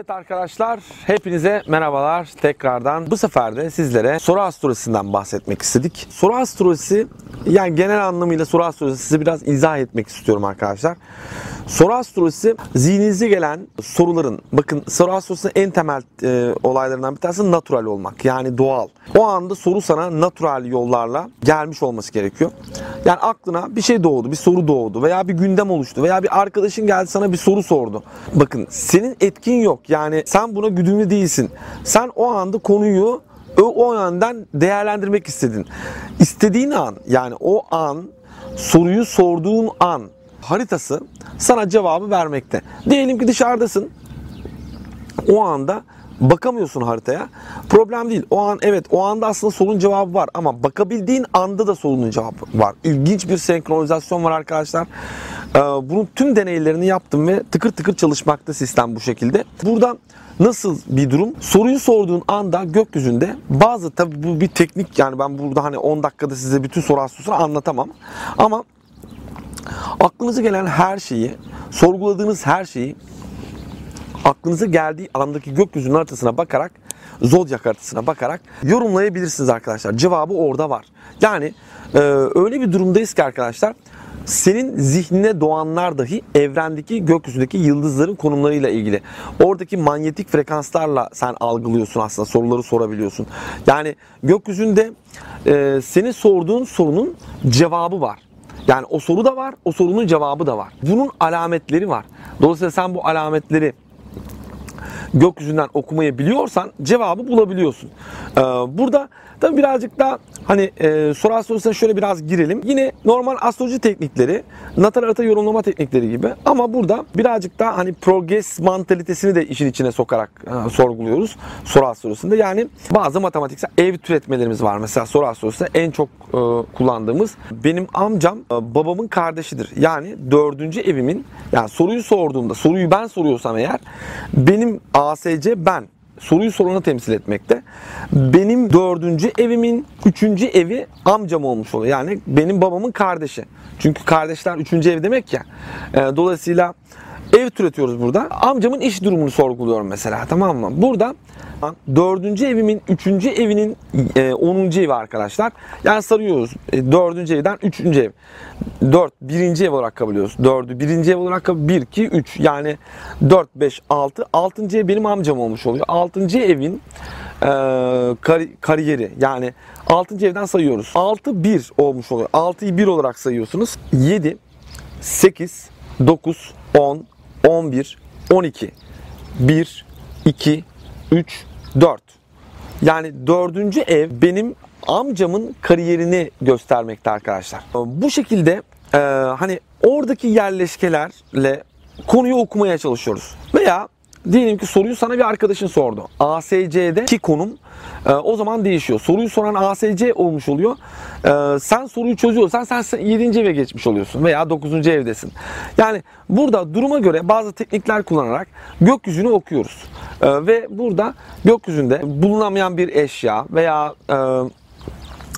Evet arkadaşlar, hepinize merhabalar tekrardan. Bu sefer de sizlere soru astrolojisinden bahsetmek istedik. Soru astrolojisi, yani genel anlamıyla soru astrolojisi size biraz izah etmek istiyorum arkadaşlar. Soru astrolojisi zihninize gelen soruların, bakın soru astrolojisinin en temel e, olaylarından bir tanesi natural olmak. Yani doğal. O anda soru sana natural yollarla gelmiş olması gerekiyor. Yani aklına bir şey doğdu, bir soru doğdu veya bir gündem oluştu veya bir arkadaşın geldi sana bir soru sordu. Bakın senin etkin yok. Yani sen buna güdümlü değilsin. Sen o anda konuyu o, yönden değerlendirmek istedin. İstediğin an yani o an soruyu sorduğun an haritası sana cevabı vermekte. Diyelim ki dışarıdasın. O anda bakamıyorsun haritaya. Problem değil. O an evet o anda aslında sorunun cevabı var ama bakabildiğin anda da sorunun cevabı var. İlginç bir senkronizasyon var arkadaşlar. Ee, bunun tüm deneylerini yaptım ve tıkır tıkır çalışmakta sistem bu şekilde. Burada Nasıl bir durum? Soruyu sorduğun anda gökyüzünde bazı tabi bu bir teknik yani ben burada hani 10 dakikada size bütün soru astrosunu anlatamam. Ama aklınıza gelen her şeyi, sorguladığınız her şeyi aklınıza geldiği andaki gökyüzünün haritasına bakarak zodyak haritasına bakarak yorumlayabilirsiniz arkadaşlar. Cevabı orada var. Yani e, öyle bir durumdayız ki arkadaşlar senin zihnine doğanlar dahi evrendeki gökyüzündeki yıldızların konumlarıyla ilgili. Oradaki manyetik frekanslarla sen algılıyorsun aslında soruları sorabiliyorsun. Yani gökyüzünde e, senin sorduğun sorunun cevabı var. Yani o soru da var, o sorunun cevabı da var. Bunun alametleri var. Dolayısıyla sen bu alametleri gökyüzünden okumayı biliyorsan cevabı bulabiliyorsun. Ee, burada tabii birazcık daha hani e, soru astrolojisine şöyle biraz girelim. Yine normal astroloji teknikleri, natal harita yorumlama teknikleri gibi ama burada birazcık daha hani progress mantalitesini de işin içine sokarak e, sorguluyoruz soru astrolojisinde. Yani bazı matematiksel ev türetmelerimiz var. Mesela soru astrolojisinde en çok e, kullandığımız benim amcam e, babamın kardeşidir. Yani dördüncü evimin yani soruyu sorduğumda soruyu ben soruyorsam eğer benim ASC ben soruyu sorana temsil etmekte. Benim dördüncü evimin üçüncü evi amcam olmuş oluyor. Yani benim babamın kardeşi. Çünkü kardeşler üçüncü ev demek ya. E, dolayısıyla ev türetiyoruz burada. Amcamın iş durumunu sorguluyorum mesela tamam mı? Burada dördüncü evimin üçüncü evinin e, onuncu evi arkadaşlar. Yani sarıyoruz. E, dördüncü evden üçüncü ev. Dört birinci ev olarak kabul ediyoruz. Dördü birinci ev olarak kabul bir, iki, üç. Yani dört, beş, altı. Altıncı ev benim amcam olmuş oluyor. Altıncı evin e, kar, kariyeri yani altıncı evden sayıyoruz. Altı bir olmuş oluyor. Altıyı bir olarak sayıyorsunuz. Yedi, sekiz, dokuz, on, on bir, on iki. Bir, iki, üç, 4. Yani dördüncü ev benim amcamın kariyerini göstermekte arkadaşlar. Bu şekilde e, hani oradaki yerleşkelerle konuyu okumaya çalışıyoruz. Veya diyelim ki soruyu sana bir arkadaşın sordu. ASC'deki konum e, o zaman değişiyor. Soruyu soran ASC olmuş oluyor. E, sen soruyu çözüyorsan sen 7. eve geçmiş oluyorsun veya 9. evdesin. Yani burada duruma göre bazı teknikler kullanarak gökyüzünü okuyoruz. E, ve burada gökyüzünde bulunamayan bir eşya veya e,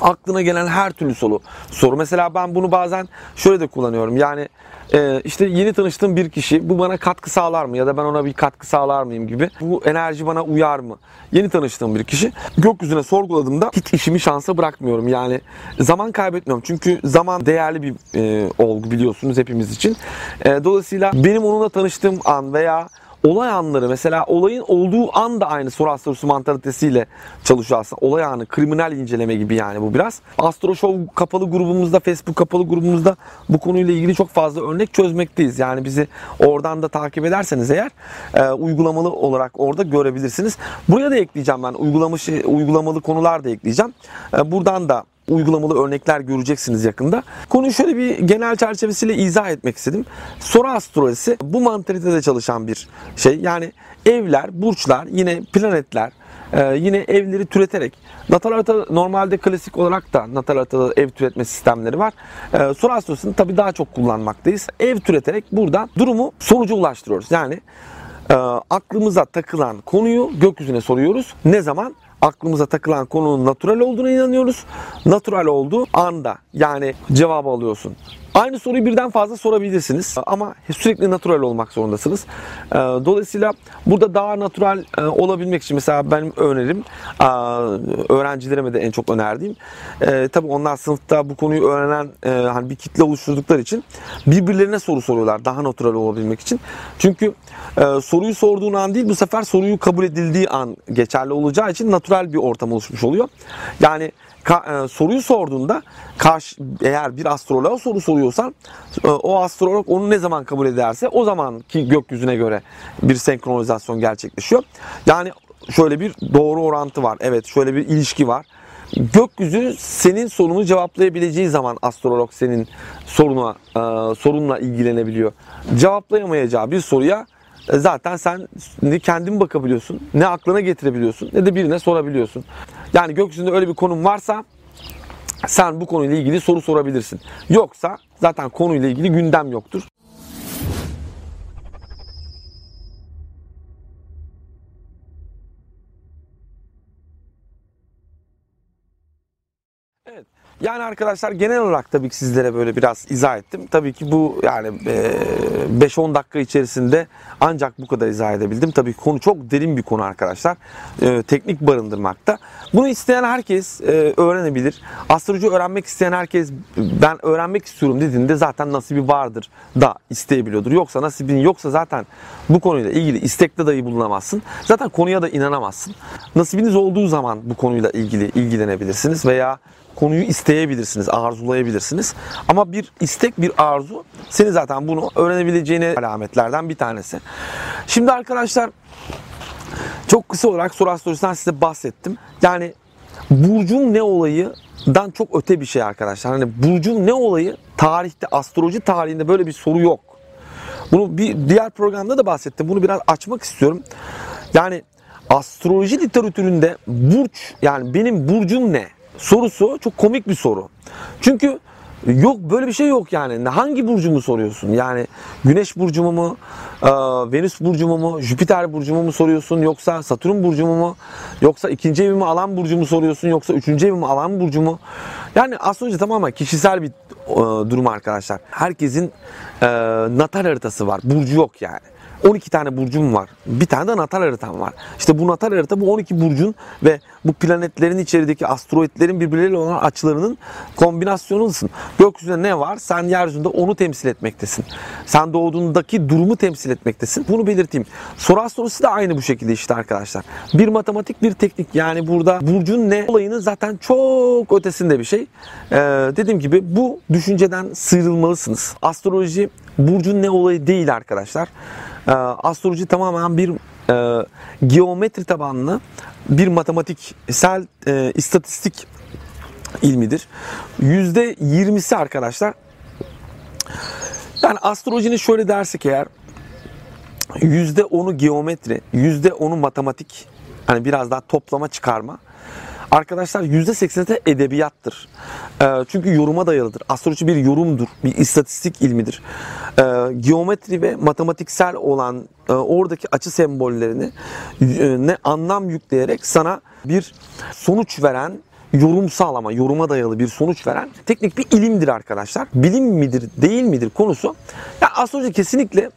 aklına gelen her türlü soru. Soru mesela ben bunu bazen şöyle de kullanıyorum. Yani e, işte yeni tanıştığım bir kişi bu bana katkı sağlar mı ya da ben ona bir katkı sağlar mıyım gibi. Bu enerji bana uyar mı? Yeni tanıştığım bir kişi gökyüzüne sorguladığımda hiç işimi şansa bırakmıyorum. Yani zaman kaybetmiyorum. Çünkü zaman değerli bir e, olgu biliyorsunuz hepimiz için. E, dolayısıyla benim onunla tanıştığım an veya olay anları mesela olayın olduğu an da aynı soru astroloji mantalitesiyle çalışıyor aslında. Olay anı, kriminal inceleme gibi yani bu biraz. Astro Show kapalı grubumuzda, Facebook kapalı grubumuzda bu konuyla ilgili çok fazla örnek çözmekteyiz. Yani bizi oradan da takip ederseniz eğer e, uygulamalı olarak orada görebilirsiniz. Buraya da ekleyeceğim ben uygulamış, uygulamalı konular da ekleyeceğim. E, buradan da uygulamalı örnekler göreceksiniz yakında. Konuyu şöyle bir genel çerçevesiyle izah etmek istedim. Soru astrolojisi bu mantalitede çalışan bir şey. Yani evler, burçlar, yine planetler, e, yine evleri türeterek natal harita normalde klasik olarak da natal haritada ev türetme sistemleri var. E, soru astrolojisini tabii daha çok kullanmaktayız. Ev türeterek burada durumu sonuca ulaştırıyoruz. Yani e, aklımıza takılan konuyu gökyüzüne soruyoruz. Ne zaman? Aklımıza takılan konunun natural olduğuna inanıyoruz. Natural olduğu anda yani cevabı alıyorsun. Aynı soruyu birden fazla sorabilirsiniz ama sürekli natural olmak zorundasınız. Ee, Dolayısıyla burada daha natural e, olabilmek için mesela benim önerim e, öğrencilerime de en çok önerdiğim e, tabii onlar sınıfta bu konuyu öğrenen hani bir kitle oluşturdukları için birbirlerine soru soruyorlar daha natural olabilmek için. Çünkü soruyu sorduğun an değil bu sefer soruyu kabul edildiği an geçerli olacağı için natural bir ortam oluşmuş oluyor. Yani soruyu sorduğunda eğer bir astroloğa soru soruyorsan e, o astrolog onu ne zaman kabul ederse o zaman ki gökyüzüne göre bir senkronizasyon gerçekleşiyor. Yani şöyle bir doğru orantı var. Evet şöyle bir ilişki var. Gökyüzü senin sorunu cevaplayabileceği zaman astrolog senin soruna e, sorunla ilgilenebiliyor. Cevaplayamayacağı bir soruya e, zaten sen ne kendin bakabiliyorsun, ne aklına getirebiliyorsun, ne de birine sorabiliyorsun. Yani gökyüzünde öyle bir konum varsa sen bu konuyla ilgili soru sorabilirsin. Yoksa zaten konuyla ilgili gündem yoktur. Yani arkadaşlar genel olarak tabii ki sizlere böyle biraz izah ettim. Tabii ki bu yani e, 5-10 dakika içerisinde ancak bu kadar izah edebildim. Tabii konu çok derin bir konu arkadaşlar. Teknik barındırmakta. Bunu isteyen herkes öğrenebilir. Astroloji öğrenmek isteyen herkes ben öğrenmek istiyorum dediğinde zaten nasibi vardır da isteyebiliyordur. Yoksa nasibin yoksa zaten bu konuyla ilgili istekte dahi bulunamazsın. Zaten konuya da inanamazsın. Nasibiniz olduğu zaman bu konuyla ilgili ilgilenebilirsiniz veya konuyu isteyebilirsiniz, arzulayabilirsiniz. Ama bir istek, bir arzu seni zaten bunu öğrenebileceğine alametlerden bir tanesi. Şimdi arkadaşlar çok kısa olarak soru astrolojisinden size bahsettim. Yani burcun ne olayıdan çok öte bir şey arkadaşlar. Hani burcun ne olayı tarihte, astroloji tarihinde böyle bir soru yok. Bunu bir diğer programda da bahsettim. Bunu biraz açmak istiyorum. Yani astroloji literatüründe burç yani benim burcum ne? Sorusu çok komik bir soru. Çünkü yok böyle bir şey yok yani. Hangi burcumu soruyorsun? Yani Güneş burcumu mu, e, Venüs burcumu mu, Jüpiter burcumu mu soruyorsun yoksa Satürn burcumu mu, yoksa ikinci evimi alan burcumu soruyorsun yoksa üçüncü evimi alan burcumu? Yani astroloji tamamen kişisel bir e, durum arkadaşlar. Herkesin e, natal haritası var. Burcu yok yani. 12 tane burcum var. Bir tane de natal haritam var. İşte bu natal harita bu 12 burcun ve bu planetlerin içerideki asteroitlerin birbirleriyle olan açılarının kombinasyonusun. Gökyüzünde ne var? Sen yeryüzünde onu temsil etmektesin. Sen doğduğundaki durumu temsil etmektesin. Bunu belirteyim. Soru astrolojisi de aynı bu şekilde işte arkadaşlar. Bir matematik, bir teknik. Yani burada burcun ne olayını zaten çok ötesinde bir şey. Ee, dediğim gibi bu düşünceden sıyrılmalısınız. Astroloji burcun ne olayı değil arkadaşlar. Ee, astroloji tamamen bir e, geometri tabanlı bir matematiksel e, istatistik ilmidir. Yüzde yirmisi arkadaşlar yani astrolojinin şöyle dersek eğer yüzde onu geometri, yüzde onu matematik hani biraz daha toplama çıkarma Arkadaşlar %80'i de edebiyattır. E, çünkü yoruma dayalıdır. Astroloji bir yorumdur, bir istatistik ilmidir. E, geometri ve matematiksel olan e, oradaki açı sembollerini e, ne anlam yükleyerek sana bir sonuç veren yorumsal ama yoruma dayalı bir sonuç veren teknik bir ilimdir arkadaşlar. Bilim midir, değil midir konusu. Ya astroloji kesinlikle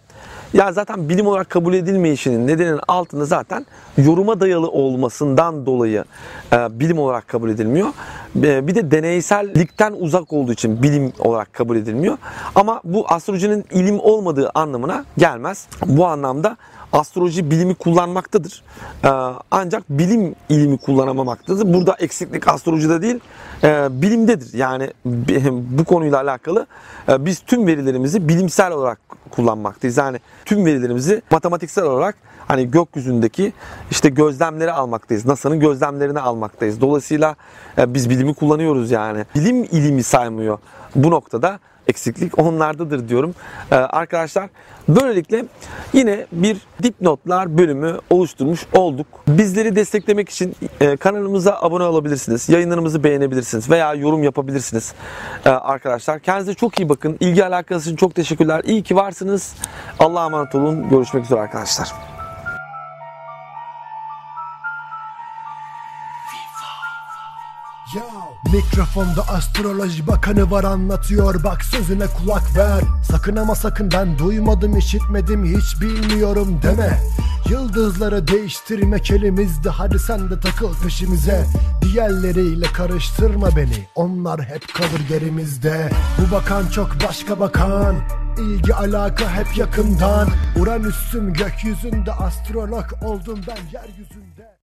ya zaten bilim olarak kabul edilmeyişinin nedeninin altında zaten yoruma dayalı olmasından dolayı e, bilim olarak kabul edilmiyor. E, bir de deneysellikten uzak olduğu için bilim olarak kabul edilmiyor. Ama bu astrolojinin ilim olmadığı anlamına gelmez. Bu anlamda astroloji bilimi kullanmaktadır. Ee, ancak bilim ilimi kullanamamaktadır. Burada eksiklik astrolojide değil, e, bilimdedir. Yani bu konuyla alakalı e, biz tüm verilerimizi bilimsel olarak kullanmaktayız. Yani tüm verilerimizi matematiksel olarak hani gökyüzündeki işte gözlemleri almaktayız. NASA'nın gözlemlerini almaktayız. Dolayısıyla e, biz bilimi kullanıyoruz yani. Bilim ilimi saymıyor bu noktada eksiklik onlardadır diyorum. Ee, arkadaşlar böylelikle yine bir dipnotlar bölümü oluşturmuş olduk. Bizleri desteklemek için e, kanalımıza abone olabilirsiniz. Yayınlarımızı beğenebilirsiniz veya yorum yapabilirsiniz ee, arkadaşlar. Kendinize çok iyi bakın. İlgi alakası için çok teşekkürler. İyi ki varsınız. Allah'a emanet olun. Görüşmek üzere arkadaşlar. Mikrofonda astroloji bakanı var anlatıyor. Bak sözüne kulak ver. Sakın ama sakın ben duymadım işitmedim hiç bilmiyorum deme. Yıldızları değiştirmek elimizde Hadi sen de takıl peşimize. Diğerleriyle karıştırma beni. Onlar hep kalır gerimizde Bu bakan çok başka bakan. İlgi alaka hep yakından. Uranüs'üm gökyüzünde Astrolog oldum ben yeryüzünde